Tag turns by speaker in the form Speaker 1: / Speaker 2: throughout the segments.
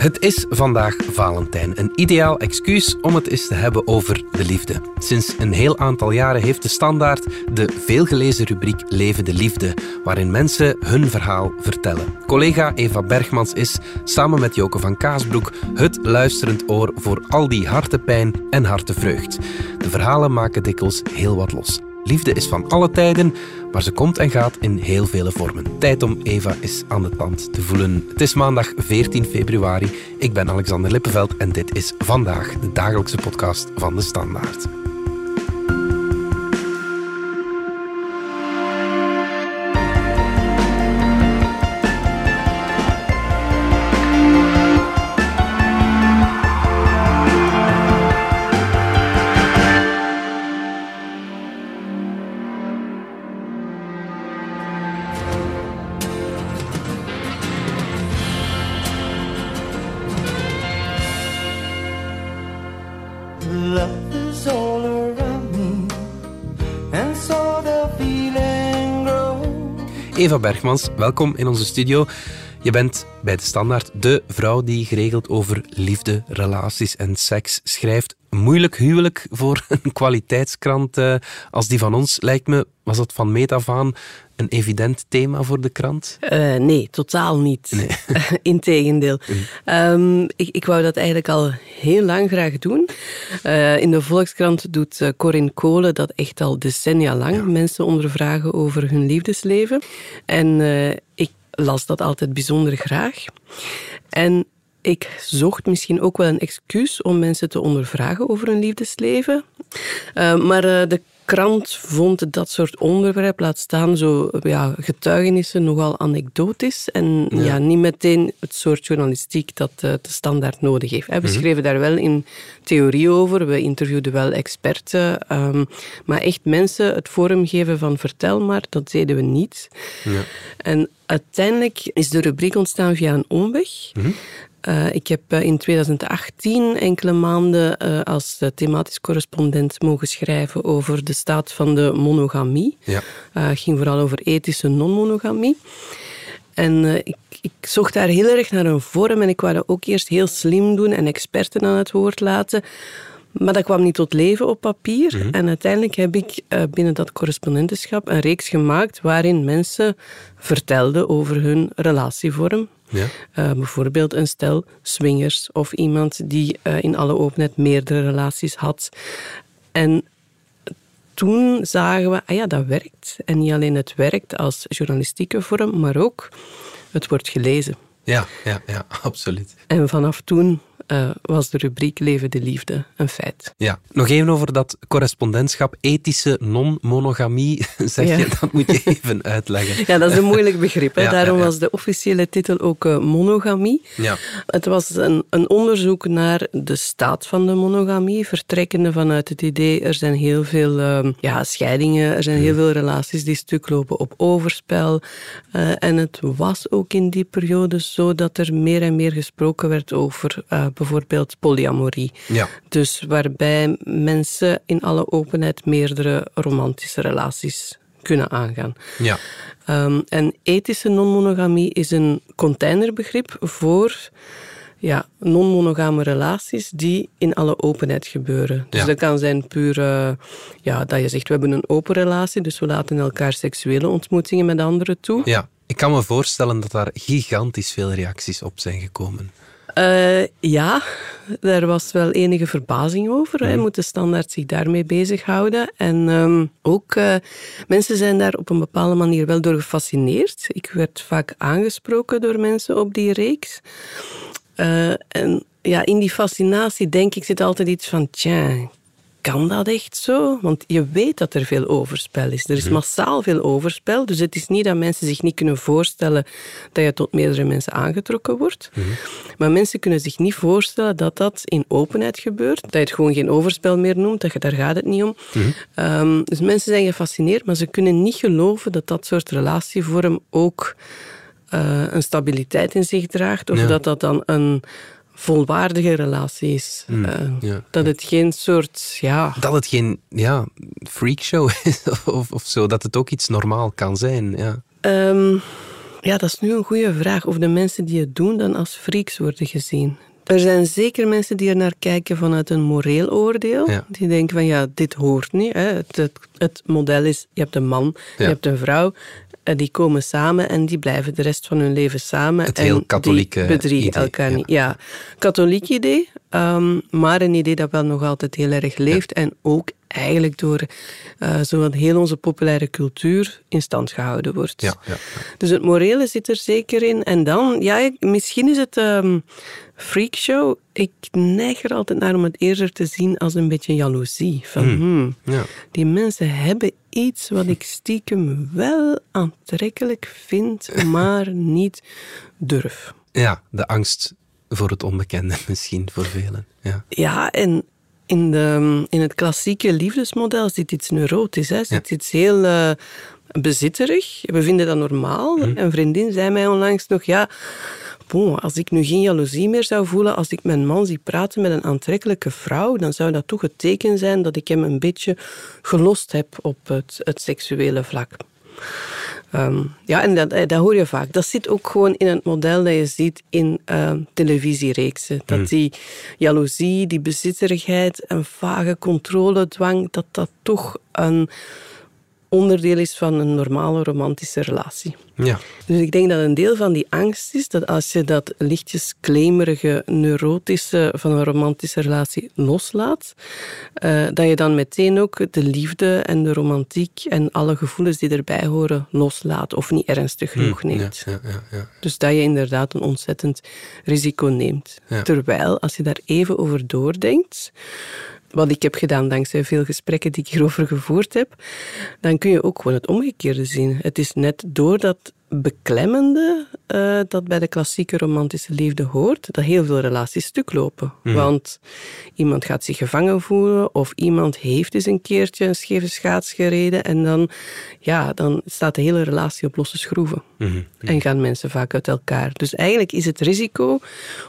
Speaker 1: Het is vandaag Valentijn, een ideaal excuus om het eens te hebben over de liefde. Sinds een heel aantal jaren heeft de Standaard de veelgelezen rubriek Leven de Liefde, waarin mensen hun verhaal vertellen. Collega Eva Bergmans is, samen met Joke van Kaasbroek, het luisterend oor voor al die hartepijn en hartevreugd. De verhalen maken dikwijls heel wat los. Liefde is van alle tijden, maar ze komt en gaat in heel vele vormen. Tijd om Eva eens aan de tand te voelen. Het is maandag 14 februari. Ik ben Alexander Lippenveld en dit is vandaag de dagelijkse podcast van de Standaard. Eva Bergmans, welkom in onze studio. Je bent bij de Standaard de vrouw die geregeld over liefde, relaties en seks schrijft. Moeilijk huwelijk voor een kwaliteitskrant eh, als die van ons, lijkt me. Was dat van meet af aan een evident thema voor de krant?
Speaker 2: Eh, nee, totaal niet. Integendeel. Ehm, ik, ik wou dat eigenlijk al heel lang graag doen. Eh, in de Volkskrant doet uh, Corinne Kolen dat echt al decennia lang. Mensen ondervragen over hun liefdesleven. En eh, ik las dat altijd bijzonder graag. En ik zocht misschien ook wel een excuus om mensen te ondervragen over hun liefdesleven. Uh, maar uh, de krant vond dat soort onderwerp, laat staan zo ja, getuigenissen, nogal anekdotisch. En ja. ja niet meteen het soort journalistiek dat uh, de standaard nodig heeft. We mm -hmm. schreven daar wel in theorie over, we interviewden wel experten. Um, maar echt mensen het forum geven van vertel maar, dat deden we niet. Ja. En uiteindelijk is de rubriek ontstaan via een omweg. Mm -hmm. Uh, ik heb uh, in 2018 enkele maanden uh, als thematisch correspondent mogen schrijven over de staat van de monogamie. Ja. Het ging vooral over ethische non-monogamie. En ik, ik, zocht daar heel erg naar een vorm en ik wou dat ook eerst heel slim doen en experten aan het woord laten. Maar dat kwam niet tot leven op papier. Mm -hmm. En uiteindelijk heb ik binnen dat correspondentenschap een reeks gemaakt waarin mensen vertelden over hun relatievorm. Ja. Uh, bijvoorbeeld een stel swingers of iemand die uh, in alle openheid meerdere relaties had. En toen zagen we, ah ja, dat werkt. En niet alleen het werkt als journalistieke vorm, maar ook het wordt gelezen.
Speaker 1: Ja, ja, ja, absoluut.
Speaker 2: En vanaf toen uh, was de rubriek Leven de Liefde een feit.
Speaker 1: Ja, nog even over dat correspondentschap. Ethische non-monogamie, zeg ja. je, dat moet je even uitleggen.
Speaker 2: Ja, dat is een moeilijk begrip. Hè? Ja, Daarom ja, was de officiële titel ook uh, monogamie. Ja. Het was een, een, onderzoek naar de staat van de monogamie, vertrekkende vanuit het idee, er zijn heel veel uh, ja, scheidingen, er zijn heel veel relaties die stuk lopen op overspel. Uh, en het was ook in die periode zo dat er meer en meer gesproken werd over bijvoorbeeld polyamorie. Ja. Dus waarbij mensen in alle openheid meerdere romantische relaties kunnen aangaan. Ja. Um, en ethische non-monogamie is een containerbegrip voor ja, non-monogame relaties die in alle openheid gebeuren. Dus ja. dat kan zijn puur uh, ja, dat je zegt, we hebben een open relatie, dus we laten elkaar seksuele ontmoetingen met anderen toe.
Speaker 1: Ja, ik kan me voorstellen dat daar gigantisch veel reacties op zijn gekomen.
Speaker 2: Uh, ja, daar was wel enige verbazing over. Mm. Moet de standaard zich daarmee bezighouden? En um, ook uh, mensen zijn daar op een bepaalde manier wel door gefascineerd. Ik werd vaak aangesproken door mensen op die reeks. Uh, en ja, in die fascinatie denk ik zit altijd iets van, tja, kan dat echt zo? Want je weet dat er veel overspel is. Er is massaal veel overspel. Dus het is niet dat mensen zich niet kunnen voorstellen dat je tot meerdere mensen aangetrokken wordt. Mm -hmm. Maar mensen kunnen zich niet voorstellen dat dat in openheid gebeurt. Dat je het gewoon geen overspel meer noemt. Dat je, daar gaat het niet om. Mm -hmm. um, dus mensen zijn gefascineerd, maar ze kunnen niet geloven dat dat soort relatievorm ook uh, een stabiliteit in zich draagt. Of ja. dat dat dan een volwaardige relatie is. Mm, uh, ja, dat ja. het geen soort... Ja...
Speaker 1: Dat het geen ja, freakshow is of, of zo. Dat het ook iets normaal kan zijn. Ja.
Speaker 2: Um, Ja, dat is nu een goede vraag. Of de mensen die het doen dan als freaks worden gezien. Er zijn zeker mensen die er naar kijken vanuit een moreel oordeel.
Speaker 1: Ja.
Speaker 2: Die denken van ja, dit hoort niet. Hè. Het, het, het model is, je hebt een man, je hebt een vrouw. En die komen samen en die blijven de rest van hun leven samen.
Speaker 1: Het
Speaker 2: en
Speaker 1: heel katholieke
Speaker 2: bedriegen
Speaker 1: idee,
Speaker 2: elkaar
Speaker 1: ja.
Speaker 2: niet. Ja, katholiek idee, ehm, maar een idee dat wel nog altijd heel erg leeft. En ook eigenlijk door eh zowat heel onze populaire cultuur in stand gehouden wordt.
Speaker 1: Ja, ja,
Speaker 2: Dus het morele zit er zeker in. En dan, ja, misschien is het ehm freakshow. Ik neig er altijd naar om het eerder te zien als een beetje jaloezie. Van, hmm,
Speaker 1: ja.
Speaker 2: die mensen hebben iets wat ik stiekem wel aantrekkelijk vind, maar niet durf.
Speaker 1: Ja, de angst voor het onbekende misschien voor velen. Ja.
Speaker 2: Ja, en in, de, in het klassieke liefdesmodel zit iets neurotisch. Hè? Zit iets heel eh, bezitterig. We vinden dat normaal. Een vriendin zei mij onlangs nog, ja... Als ik nu geen jaloezie meer zou voelen als ik mijn man zie praten met een aantrekkelijke vrouw, dan zou dat toch het teken zijn dat ik hem een beetje gelost heb op het, het seksuele vlak. Ehm, ja, en dat, eh, dat hoor je vaak. Dat zit ook gewoon in het model dat je ziet in ehm, televisiereeksen. Dat die jaloezie, die bezitterigheid en vage controledwang, dat dat toch een onderdeel is van een normale romantische relatie.
Speaker 1: Ja.
Speaker 2: Dus ik denk dat een deel van die angst is dat als je dat lichtjes claimerige, neurotische van een romantische relatie loslaat, eh, dat je dan meteen ook de liefde en de romantiek en alle gevoelens die erbij horen loslaat of niet ernstig genoeg neemt.
Speaker 1: Ja, ja, ja.
Speaker 2: Dus dat je inderdaad een ontzettend risico neemt. Terwijl, als je daar even over doordenkt, wat ik heb gedaan dankzij veel gesprekken die ik hierover gevoerd heb, dan kun je ook gewoon het omgekeerde zien. Het is net door dat beklemmende eh, dat bij de klassieke romantische liefde hoort, dat heel veel relaties stuk lopen. Want iemand gaat zich gevangen voelen of iemand heeft eens een keertje een scheve schaats gereden en dan, ja, dan staat de hele relatie op losse schroeven. En gaan mensen vaak uit elkaar. Dus eigenlijk is het risico,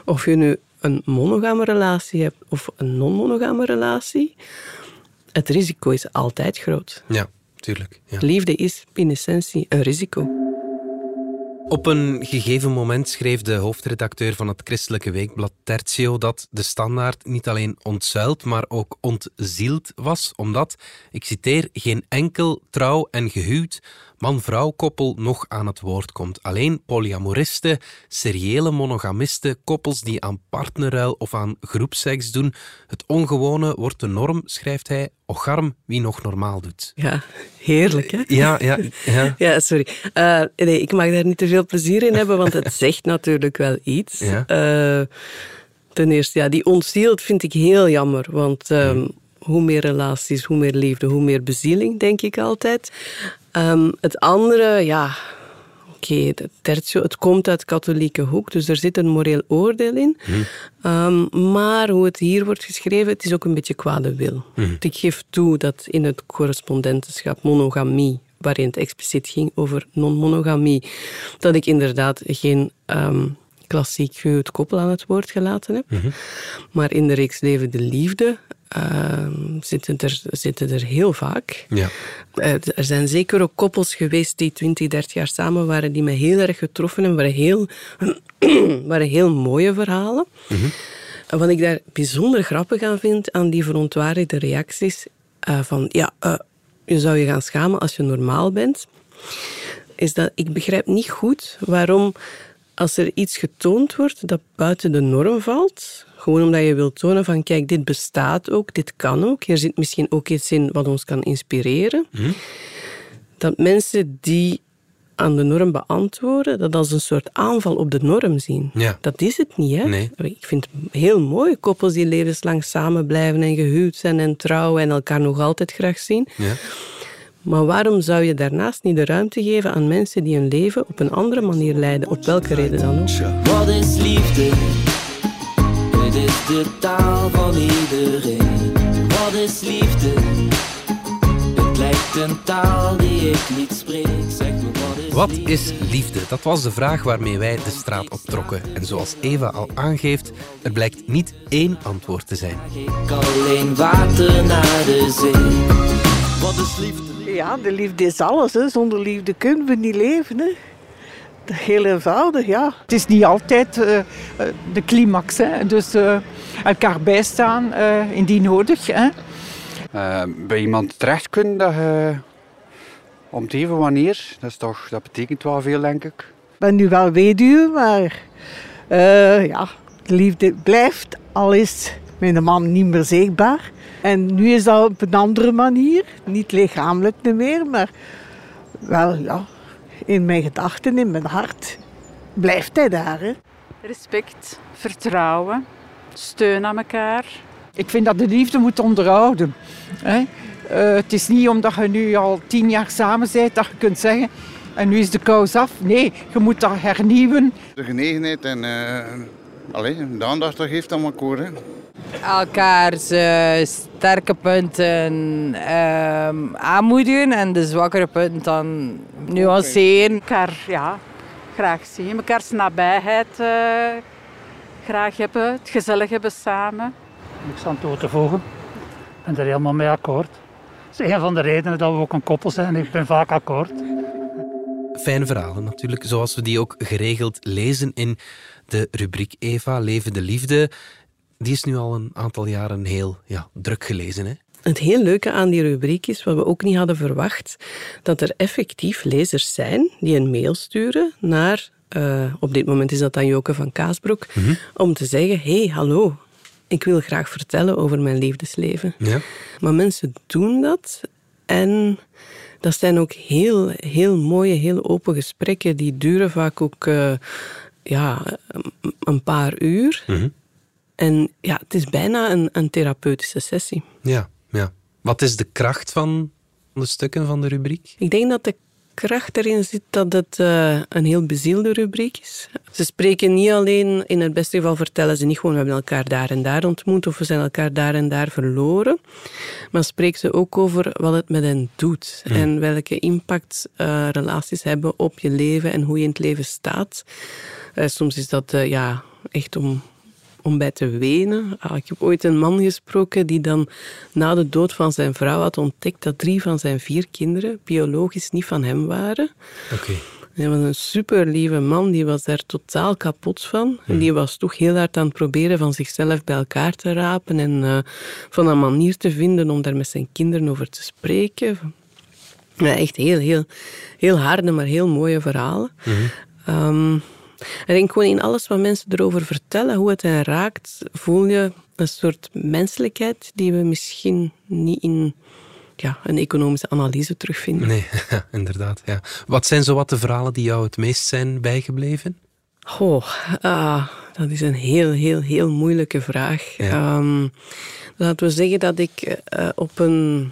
Speaker 2: of je nu een monogame relatie hebt of een non-monogame relatie, het risico is altijd groot.
Speaker 1: Ja, tuurlijk. Ja.
Speaker 2: Liefde is in essentie een risico.
Speaker 1: Op een gegeven moment schreef de hoofdredacteur van het christelijke weekblad Tertio dat de standaard niet alleen ontzuild, maar ook ontzield was, omdat, ik citeer, geen enkel trouw en gehuwd man-vrouw koppel nog aan het woord komt. Alleen polyamoristen, seriële monogamisten, koppels die aan partnerruil of aan groepseks doen. Het ongewone wordt de norm, schrijft hij. Ocharm wie nog normaal doet.
Speaker 2: Ja, heerlijk hè?
Speaker 1: Ja, ja, ja.
Speaker 2: Ja, sorry. Eh, nee, ik mag daar niet te veel plezier in hebben, want het zegt natuurlijk wel iets.
Speaker 1: Ja.
Speaker 2: Eh, ten eerste, ja, die ontzield vind ik heel jammer, want ehm, hoe meer relaties, hoe meer liefde, hoe meer bezieling, denk ik altijd. Ehm, het andere, ja, oké, het tertio, het komt uit katholieke hoek, dus er zit een moreel oordeel in. Ehm, maar hoe het hier wordt geschreven, het is ook een beetje kwade wil. Ik geef toe dat in het correspondentenschap monogamie, waarin het expliciet ging over non-monogamie, dat ik inderdaad geen ehm, klassiek gehuwd koppel aan het woord gelaten heb. Maar in de reeks Leven de Liefde ehm, zitten, er, zitten er heel vaak.
Speaker 1: ja.
Speaker 2: Er zijn zeker ook koppels geweest die 20, 30 jaar samen waren, die me heel erg getroffen hebben, waren heel, waren heel mooie verhalen. En Wat ik daar bijzonder grappig aan vind, aan die verontwaardigde reacties, eh, van ja, eh, je zou je gaan schamen als je normaal bent, is dat ik begrijp niet goed waarom als er iets getoond wordt dat buiten de norm valt, gewoon omdat je wilt tonen van kijk, dit bestaat ook, dit kan ook, er zit misschien ook iets in wat ons kan inspireren, dat mensen die aan de norm beantwoorden, dat als een soort aanval op de norm zien.
Speaker 1: Ja.
Speaker 2: Dat is het niet, hè?
Speaker 1: Nee.
Speaker 2: Ik vind het heel mooi, koppels die levenslang samen blijven en gehuwd zijn en trouwen en elkaar nog altijd graag zien.
Speaker 1: ja.
Speaker 2: Maar waarom zou je daarnaast niet de ruimte geven aan mensen die hun leven op een andere manier leiden, op welke reden dan ook?
Speaker 3: Wat is liefde? Het is de taal van iedereen. Wat is liefde? Het lijkt een taal die ik niet spreek. Zeg me wat is
Speaker 1: Wat
Speaker 3: liefde?
Speaker 1: is liefde? Dat was de vraag waarmee wij de straat optrokken. En zoals Eva al aangeeft, er blijkt niet één antwoord te zijn.
Speaker 3: Ik alleen water naar de zee. Wat is liefde?
Speaker 4: Ja, de liefde is alles. Hè. Zonder liefde kunnen we niet leven. Hè. Heel eenvoudig, ja.
Speaker 5: Het is niet altijd uh, de climax. Hè. Dus uh, elkaar bijstaan uh, indien nodig. Hè.
Speaker 6: bij iemand terecht kunnen dat om te even wanneer, dat, is toch, dat betekent wel veel, denk ik.
Speaker 4: Ik ben nu wel weduwe, maar ja, de liefde blijft, al is mijn man niet meer zichtbaar. En nu is dat op een andere manier, niet lichamelijk meer, maar wel ja, in mijn gedachten, in mijn hart, blijft hij daar. Hè?
Speaker 7: Respect, vertrouwen, steun aan elkaar.
Speaker 5: Ik vind dat de liefde moet onderhouden. Hè? Uh, het is niet omdat je nu al tien jaar samen bent dat je kunt zeggen en nu is de kous af. Nee, je moet dat hernieuwen.
Speaker 8: De genegenheid en uh, allez, de aandacht dat geeft aan elkaar. Hè.
Speaker 9: Elkaars uh, sterke punten uh, aanmoedigen en de zwakkere punten dan nuanceren.
Speaker 7: Elkaar ja, graag zien, elkaars nabijheid uh, graag hebben, het gezellig hebben samen.
Speaker 10: Niks aan toe te voegen. Ik ben er helemaal mee akkoord. Dat is een van de redenen dat we ook een koppel zijn. Ik ben vaak akkoord.
Speaker 1: Fijne verhalen natuurlijk, zoals we die ook geregeld lezen in de rubriek Eva, Leven de Liefde die is nu al een aantal jaren heel ja, druk gelezen. Hè?
Speaker 2: Het heel leuke aan die rubriek is, wat we ook niet hadden verwacht, dat er effectief lezers zijn die een mail sturen naar, uh, op dit moment is dat dan Joke van Kaasbroek, mm om te zeggen, hey, hallo, ik wil graag vertellen over mijn liefdesleven. Ja. Maar mensen doen dat en dat zijn ook heel, heel mooie, heel open gesprekken. Die duren vaak ook uh, ja, een paar uur. Mm en ja, het is bijna een, een therapeutische sessie.
Speaker 1: Ja, ja. Wat is de kracht van de stukken van de rubriek?
Speaker 2: Ik denk dat de kracht erin zit dat het uh, een heel bezielde rubriek is. Ze spreken niet alleen, in het beste geval vertellen ze niet gewoon we hebben elkaar daar en daar ontmoet of we zijn elkaar daar en daar verloren, maar spreken ze ook over wat het met hen doet hmm. en welke impact uh, relaties hebben op je leven en hoe je in het leven staat. Uh, soms is dat ja, echt om om bij te wenen. Ah, ik heb ooit een man gesproken die dan na de dood van zijn vrouw had ontdekt dat drie van zijn vier kinderen biologisch niet van hem waren.
Speaker 1: Oké.
Speaker 2: Hij was een super lieve man, die was daar totaal kapot van. En die was toch heel hard aan het proberen van zichzelf bij elkaar te rapen en uh, van een manier te vinden om daar met zijn kinderen over te spreken. Ja, echt heel, heel, heel harde, maar heel mooie verhalen. Mm ik denk gewoon in alles wat mensen erover vertellen, hoe het hen raakt, voel je een soort menselijkheid die we misschien niet in ja, een economische analyse terugvinden.
Speaker 1: Nee, inderdaad. Ja. Wat zijn zo wat de verhalen die jou het meest zijn bijgebleven?
Speaker 2: Oh, ah, dat is een heel, heel, heel moeilijke vraag. Ehm, laten we zeggen dat ik uh, op een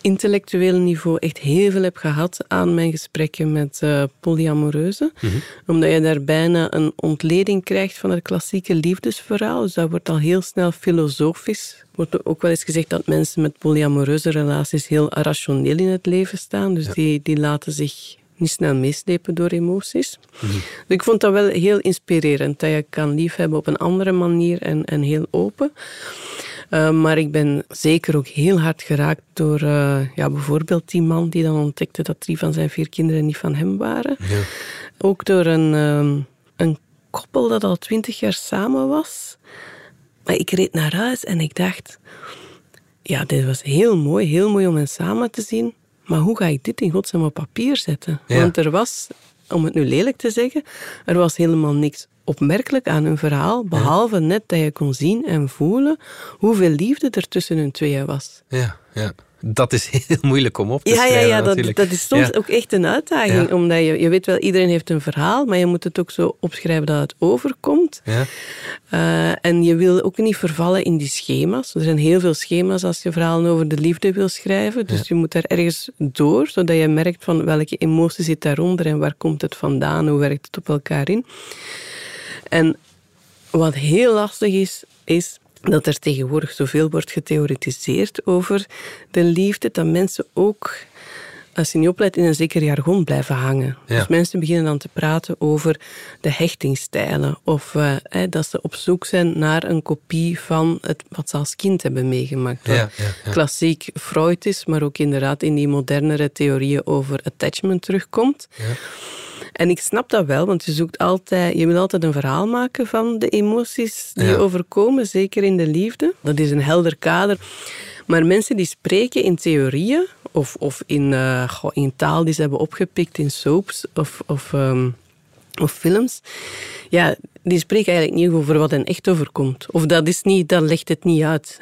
Speaker 2: intellectueel niveau echt heel veel heb gehad aan mijn gesprekken met uh, polyamoreuzen. Mhm. Omdat je daar bijna een ontleding krijgt van het klassieke liefdesverhaal. Dus dat wordt al heel snel filosofisch. Wordt ook wel eens gezegd dat mensen met polyamoreuze relaties heel rationeel in het leven staan. Dus die, die laten zich niet snel meeslepen door emoties. Mhm. Dus ik vond dat wel heel inspirerend, dat je kan liefhebben op een andere manier en, en heel open. Uh, maar ik ben zeker ook heel hard geraakt door uh, ja, bijvoorbeeld die man die dan ontdekte dat drie van zijn vier kinderen niet van hem waren. Ja. Ook door een, um, een koppel dat al twintig jaar samen was. Maar ik reed naar huis en ik dacht, ja, dit was heel mooi, heel mooi om hen samen te zien. Maar hoe ga ik dit in godsnaam op papier zetten? Ja. Want er was, om het nu lelijk te zeggen, er was helemaal niks opmerkelijk aan hun verhaal, behalve net dat je kon zien en voelen hoeveel liefde er tussen hun tweeën was.
Speaker 1: Ja, ja. Dat is heel moeilijk om op te
Speaker 2: ja,
Speaker 1: schrijven.
Speaker 2: Ja, ja dat, dat is soms ook echt een uitdaging. Omdat je, je weet wel, iedereen heeft een verhaal, maar je moet het ook zo opschrijven dat het overkomt. Ja. Uh, en je wil ook niet vervallen in die schema's. Er zijn heel veel schema's als je verhalen over de liefde wil schrijven. Dus je moet daar ergens door, zodat je merkt van welke emotie zit daaronder en waar komt het vandaan, hoe werkt het op elkaar in. En wat heel lastig is, is dat er tegenwoordig zoveel wordt getheoretiseerd over de liefde, dat mensen ook, als je niet oplet, in een zeker jargon blijven hangen. Dus mensen beginnen dan te praten over de hechtingstijlen, of uh, dat ze op zoek zijn naar een kopie van het, wat ze als kind hebben meegemaakt. Ja, klassiek Freud is, maar ook inderdaad in die modernere theorieën over attachment terugkomt. En ik snap dat wel, want je zoekt altijd, je wil altijd een verhaal maken van de emoties die
Speaker 1: Ja.
Speaker 2: je overkomen, zeker in de liefde. Dat is een helder kader. Maar mensen die spreken in theorieën of, of in, eh, in taal die ze hebben opgepikt in soaps of, of, ehm, of films, ja, die spreken eigenlijk niet over wat hen echt overkomt. Of dat, is niet, dat legt het niet uit.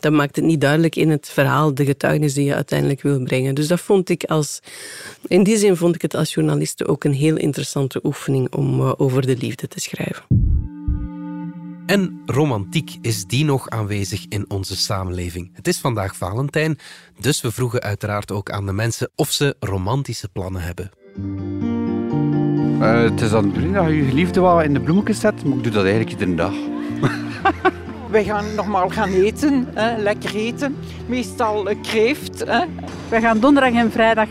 Speaker 2: Dat maakt het niet duidelijk in het verhaal, de getuigenis die je uiteindelijk wil brengen. Dus dat vond ik als... In die zin vond ik het als journaliste ook een heel interessante oefening om eh, over de liefde te schrijven.
Speaker 1: En romantiek, is die nog aanwezig in onze samenleving? Het is vandaag Valentijn, dus we vroegen uiteraard ook aan de mensen of ze romantische plannen hebben.
Speaker 6: Eh, het is dan de bedoeling dat je je geliefde wel in de bloemetjes zet, maar ik doe dat eigenlijk iedere dag.
Speaker 5: Wij gaan normaal gaan eten, hè, lekker eten. Meestal eh, kreeft. Hè.
Speaker 7: Wij gaan donderdag en vrijdag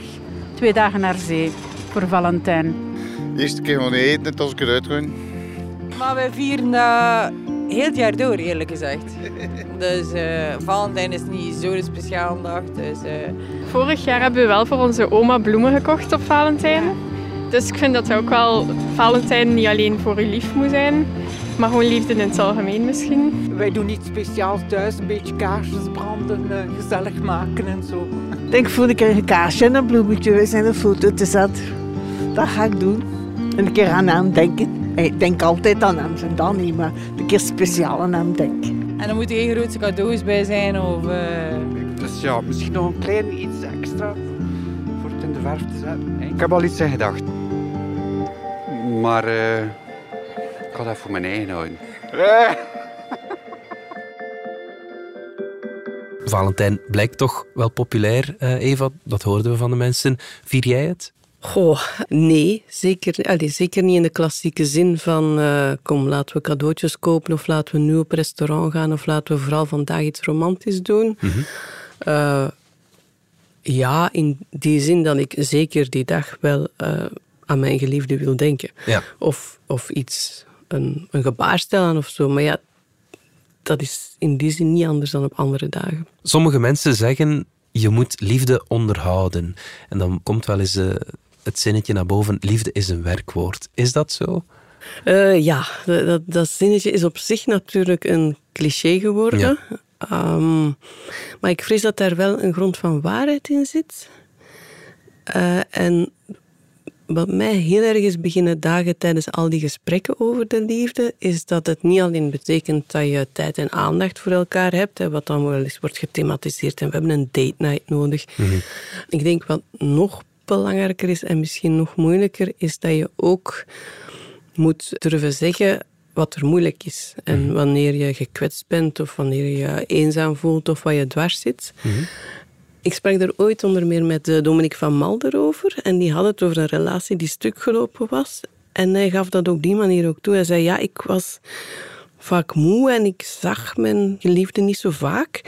Speaker 7: twee dagen naar zee voor Valentijn.
Speaker 8: De eerste keer gewoon eten, net als ik eruit ga.
Speaker 9: Maar wij vieren dat heel het jaar door, eerlijk gezegd. Dus eh, Valentijn is niet zo'n speciale dag. Dus, eh,
Speaker 11: Vorig jaar hebben we wel voor onze oma bloemen gekocht op Valentijn. Dus ik vind dat ook wel Valentijn niet alleen voor uw lief moet zijn, maar gewoon liefde in het algemeen misschien.
Speaker 5: Wij doen iets speciaals thuis, een beetje kaarsjes branden, eh, gezellig maken en zo.
Speaker 4: Ik denk voor een keer een kaarsje en een bloemetje. We zijn een foto te zet. Dat ga ik doen. En een keer aan hem denken. Ik denk altijd aan hem, en dan niet, maar een keer speciaal aan hem denken.
Speaker 9: en er moeten geen grootse cadeaus bij zijn. Of, eh,
Speaker 6: Dus ja, misschien nog een klein iets extra voor het in de verf te zetten. Ik heb al iets in gedacht. Maar eh, ik ga dat voor mijn eigen houden.
Speaker 1: Valentijn blijkt toch wel populair, eh, Eva. Dat hoorden we van de mensen. Vier jij het?
Speaker 2: Goh, nee, zeker, allee, zeker niet in de klassieke zin van eh, kom, laten we cadeautjes kopen of laten we nu op restaurant gaan of laten we vooral vandaag iets romantisch doen. Eh, ja, in die zin dat ik zeker die dag wel eh, aan mijn geliefde wil denken.
Speaker 1: Ja.
Speaker 2: Of, of iets, een, een gebaar stellen of zo. Maar ja, dat is in die zin niet anders dan op andere dagen.
Speaker 1: Sommige mensen zeggen, je moet liefde onderhouden. En dan komt wel eens eh, het zinnetje naar boven, liefde is een werkwoord. Is dat zo?
Speaker 2: Eh, ja, dat, dat, dat zinnetje is op zich natuurlijk een cliché geworden.
Speaker 1: Ja.
Speaker 2: Ehm, maar ik vrees dat daar wel een grond van waarheid in zit. Eh, en wat mij heel erg is beginnen dagen tijdens al die gesprekken over de liefde, is dat het niet alleen betekent dat je tijd en aandacht voor elkaar hebt, hè, wat dan wel eens wordt gethematiseerd en we hebben een date night nodig. Ik denk wat nog belangrijker is en misschien nog moeilijker, is dat je ook moet durven zeggen wat er moeilijk is. En wanneer je gekwetst bent of wanneer je je eenzaam voelt of wat je dwars zit. Ik sprak er ooit onder meer met eh, Dominique van Malder over. En die had het over een relatie die stuk gelopen was. En hij gaf dat op die manier ook toe. Hij zei, ja, ik was vaak moe en ik zag mijn geliefde niet zo vaak.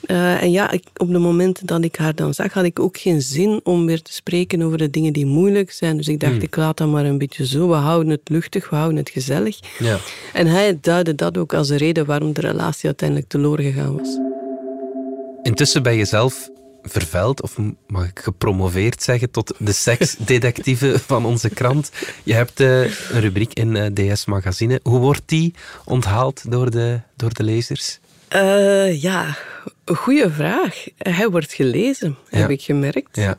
Speaker 2: Eh, en ja, ik, op de momenten dat ik haar dan zag, had ik ook geen zin om weer te spreken over de dingen die moeilijk zijn. Dus ik dacht,
Speaker 1: Hmm.
Speaker 2: ik laat dat maar een beetje zo. We houden het luchtig, we houden het gezellig.
Speaker 1: Ja.
Speaker 2: En hij duidde dat ook als de reden waarom de relatie uiteindelijk teloor gegaan was.
Speaker 1: Intussen ben je zelf vervuild, of mag ik gepromoveerd zeggen, tot de seksdetectieve van onze krant. Je hebt eh, een rubriek in eh, DS Magazine. Hoe wordt die onthaald door de, door de lezers?
Speaker 2: Eh, ja, goede vraag. Hij wordt gelezen, heb ik gemerkt.
Speaker 1: Ja.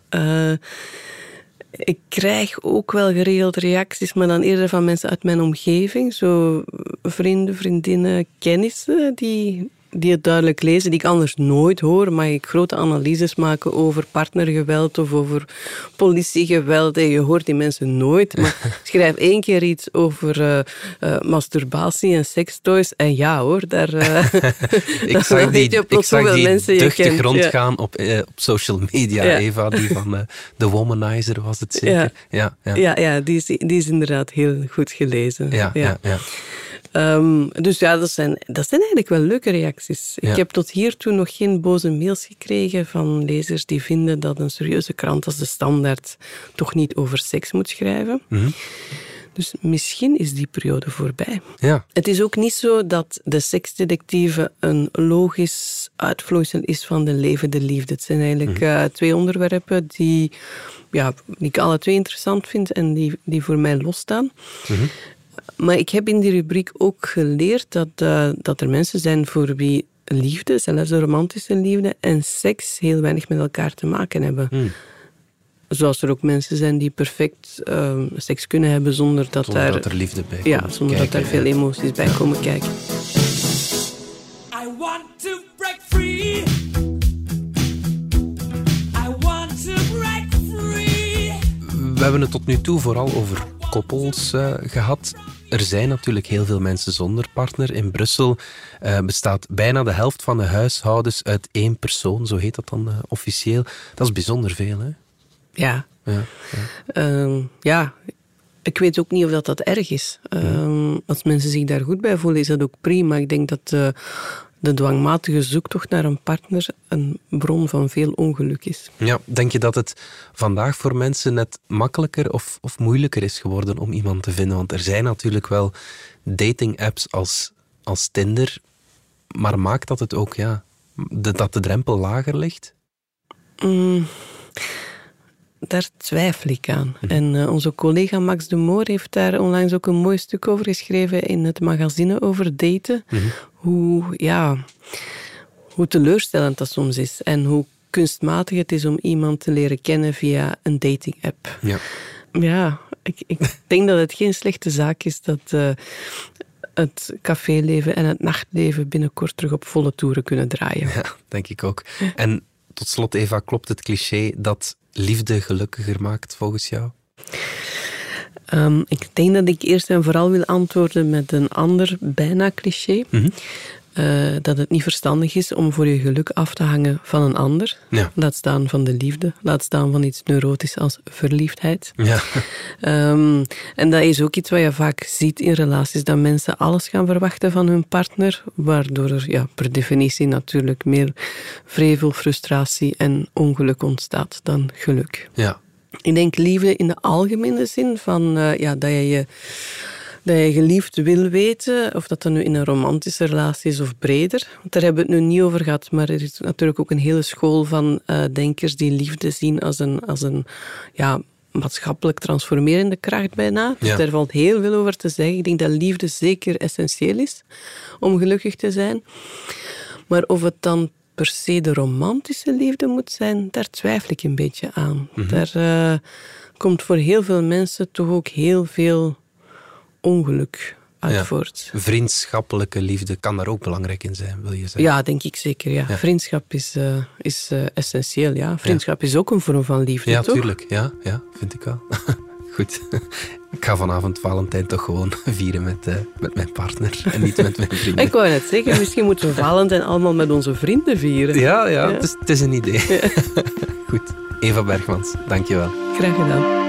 Speaker 2: Ik krijg ook wel geregeld reacties, maar dan eerder van mensen uit mijn omgeving. Zo vrienden, vriendinnen, kennissen die, die het duidelijk lezen, die ik anders nooit hoor. Mag ik grote analyses maken over partnergeweld of over politiegeweld. En je hoort die mensen nooit. Maar schrijf één keer iets over eh, eh, masturbatie en sextoys. En ja hoor, daar... eh,
Speaker 1: Ik zag die,
Speaker 2: je
Speaker 1: ik zag die
Speaker 2: mensen je kent. Ja.
Speaker 1: rondgaan op, op social media,
Speaker 2: Ja.
Speaker 1: Eva, die van The Womanizer was het zeker.
Speaker 2: Ja.
Speaker 1: Ja, ja.
Speaker 2: Ja, ja die, is, die is inderdaad heel goed gelezen.
Speaker 1: Ja, ja,
Speaker 2: Ehm, dus ja, dat zijn, dat zijn eigenlijk wel leuke reacties.
Speaker 1: Ja.
Speaker 2: Ik heb tot hiertoe nog geen boze mails gekregen van lezers die vinden dat een serieuze krant als de Standaard toch niet over seks moet schrijven.
Speaker 1: Mhm.
Speaker 2: Dus misschien is die periode voorbij.
Speaker 1: Ja.
Speaker 2: Het is ook niet zo dat de seksdetectieve een logisch uitvloeisel is van de levende liefde. Het zijn eigenlijk eh, twee onderwerpen die, ja, die ik alle twee interessant vind en die, die voor mij losstaan. Maar ik heb in die rubriek ook geleerd dat, eh, dat er mensen zijn voor wie liefde, zelfs de romantische liefde, en seks heel weinig met elkaar te maken hebben.
Speaker 1: Hmm.
Speaker 2: Zoals er ook mensen zijn die perfect eh, seks kunnen hebben zonder dat
Speaker 1: Zonder
Speaker 2: daar...
Speaker 1: dat er liefde bij
Speaker 2: Ja,
Speaker 1: komt
Speaker 2: zonder dat daar veel
Speaker 1: ja.
Speaker 2: emoties bij komen kijken.
Speaker 12: I want to break free. I want to break free.
Speaker 1: We hebben het tot nu toe vooral over koppels eh, gehad. Er zijn natuurlijk heel veel mensen zonder partner. In Brussel eh, bestaat bijna de helft van de huishoudens uit één persoon, zo heet dat dan eh, officieel. Dat is bijzonder veel, hè?
Speaker 2: Ja.
Speaker 1: Ja, ja.
Speaker 2: Ehm, ja, ik weet ook niet of dat, dat erg is. Ehm, Als mensen zich daar goed bij voelen, is dat ook prima. Ik denk dat eh, de dwangmatige zoektocht naar een partner een bron van veel ongeluk is.
Speaker 1: Ja, denk je dat het vandaag voor mensen net makkelijker of, of moeilijker is geworden om iemand te vinden? Want er zijn natuurlijk wel dating-apps als, als Tinder, maar maakt dat het ook, ja, de- dat de drempel lager ligt?
Speaker 2: Mm, daar twijfel ik aan. En eh, onze collega Max de Moor heeft daar onlangs ook een mooi stuk over geschreven in het magazine over daten. Hoe, ja, hoe teleurstellend dat soms is en hoe kunstmatig het is om iemand te leren kennen via een dating-app.
Speaker 1: Ja.
Speaker 2: Ja, ik, ik denk dat het geen slechte zaak is dat eh, het caféleven en het nachtleven binnenkort terug op volle toeren kunnen draaien.
Speaker 1: Ja, denk ik ook. En tot slot, Eva, klopt het cliché dat liefde gelukkiger maakt volgens jou?
Speaker 2: Ehm, ik denk dat ik eerst en vooral wil antwoorden met een ander bijna cliché. Eh, dat het niet verstandig is om voor je geluk af te hangen van een ander.
Speaker 1: Ja.
Speaker 2: Laat staan van de liefde. Laat staan van iets neurotisch als verliefdheid.
Speaker 1: Ja.
Speaker 2: Ehm, en dat is ook iets wat je vaak ziet in relaties, dat mensen alles gaan verwachten van hun partner, waardoor er ja, per definitie natuurlijk meer vrevel, frustratie en ongeluk ontstaat dan geluk.
Speaker 1: Ja.
Speaker 2: Ik denk liefde in de algemene zin van eh, ja, dat je je dat je geliefd wil weten, of dat dan nu in een romantische relatie is of breder. Want daar hebben we het nu niet over gehad, maar er is natuurlijk ook een hele school van eh, denkers die liefde zien als een, als een ja, maatschappelijk transformerende kracht bijna. Dus
Speaker 13: Ja.
Speaker 2: daar valt heel veel over te zeggen. Ik denk dat liefde zeker essentieel is om gelukkig te zijn. Maar of het dan per se de romantische liefde moet zijn, daar twijfel ik een beetje aan.
Speaker 1: Mhm.
Speaker 2: Daar eh, komt voor heel veel mensen toch ook heel veel ongeluk uit
Speaker 1: Ja.
Speaker 2: voort.
Speaker 1: Vriendschappelijke liefde kan daar ook belangrijk in zijn, wil je zeggen?
Speaker 2: Ja, denk ik zeker. Ja.
Speaker 1: Ja.
Speaker 2: Vriendschap is, eh, is eh, essentieel. Ja. Vriendschap is ook een vorm van liefde,
Speaker 1: Ja,
Speaker 2: toch?
Speaker 1: tuurlijk. Ja, ja, vind ik wel. Goed. Ik ga vanavond Valentijn toch gewoon vieren met, eh, met mijn partner en niet met mijn vrienden.
Speaker 2: Ik wou net zeggen, misschien moeten we Valentijn allemaal met onze vrienden vieren.
Speaker 1: Ja, ja, Het, is, het is een idee. Goed. Eva Bergmans, dankjewel.
Speaker 2: Graag gedaan.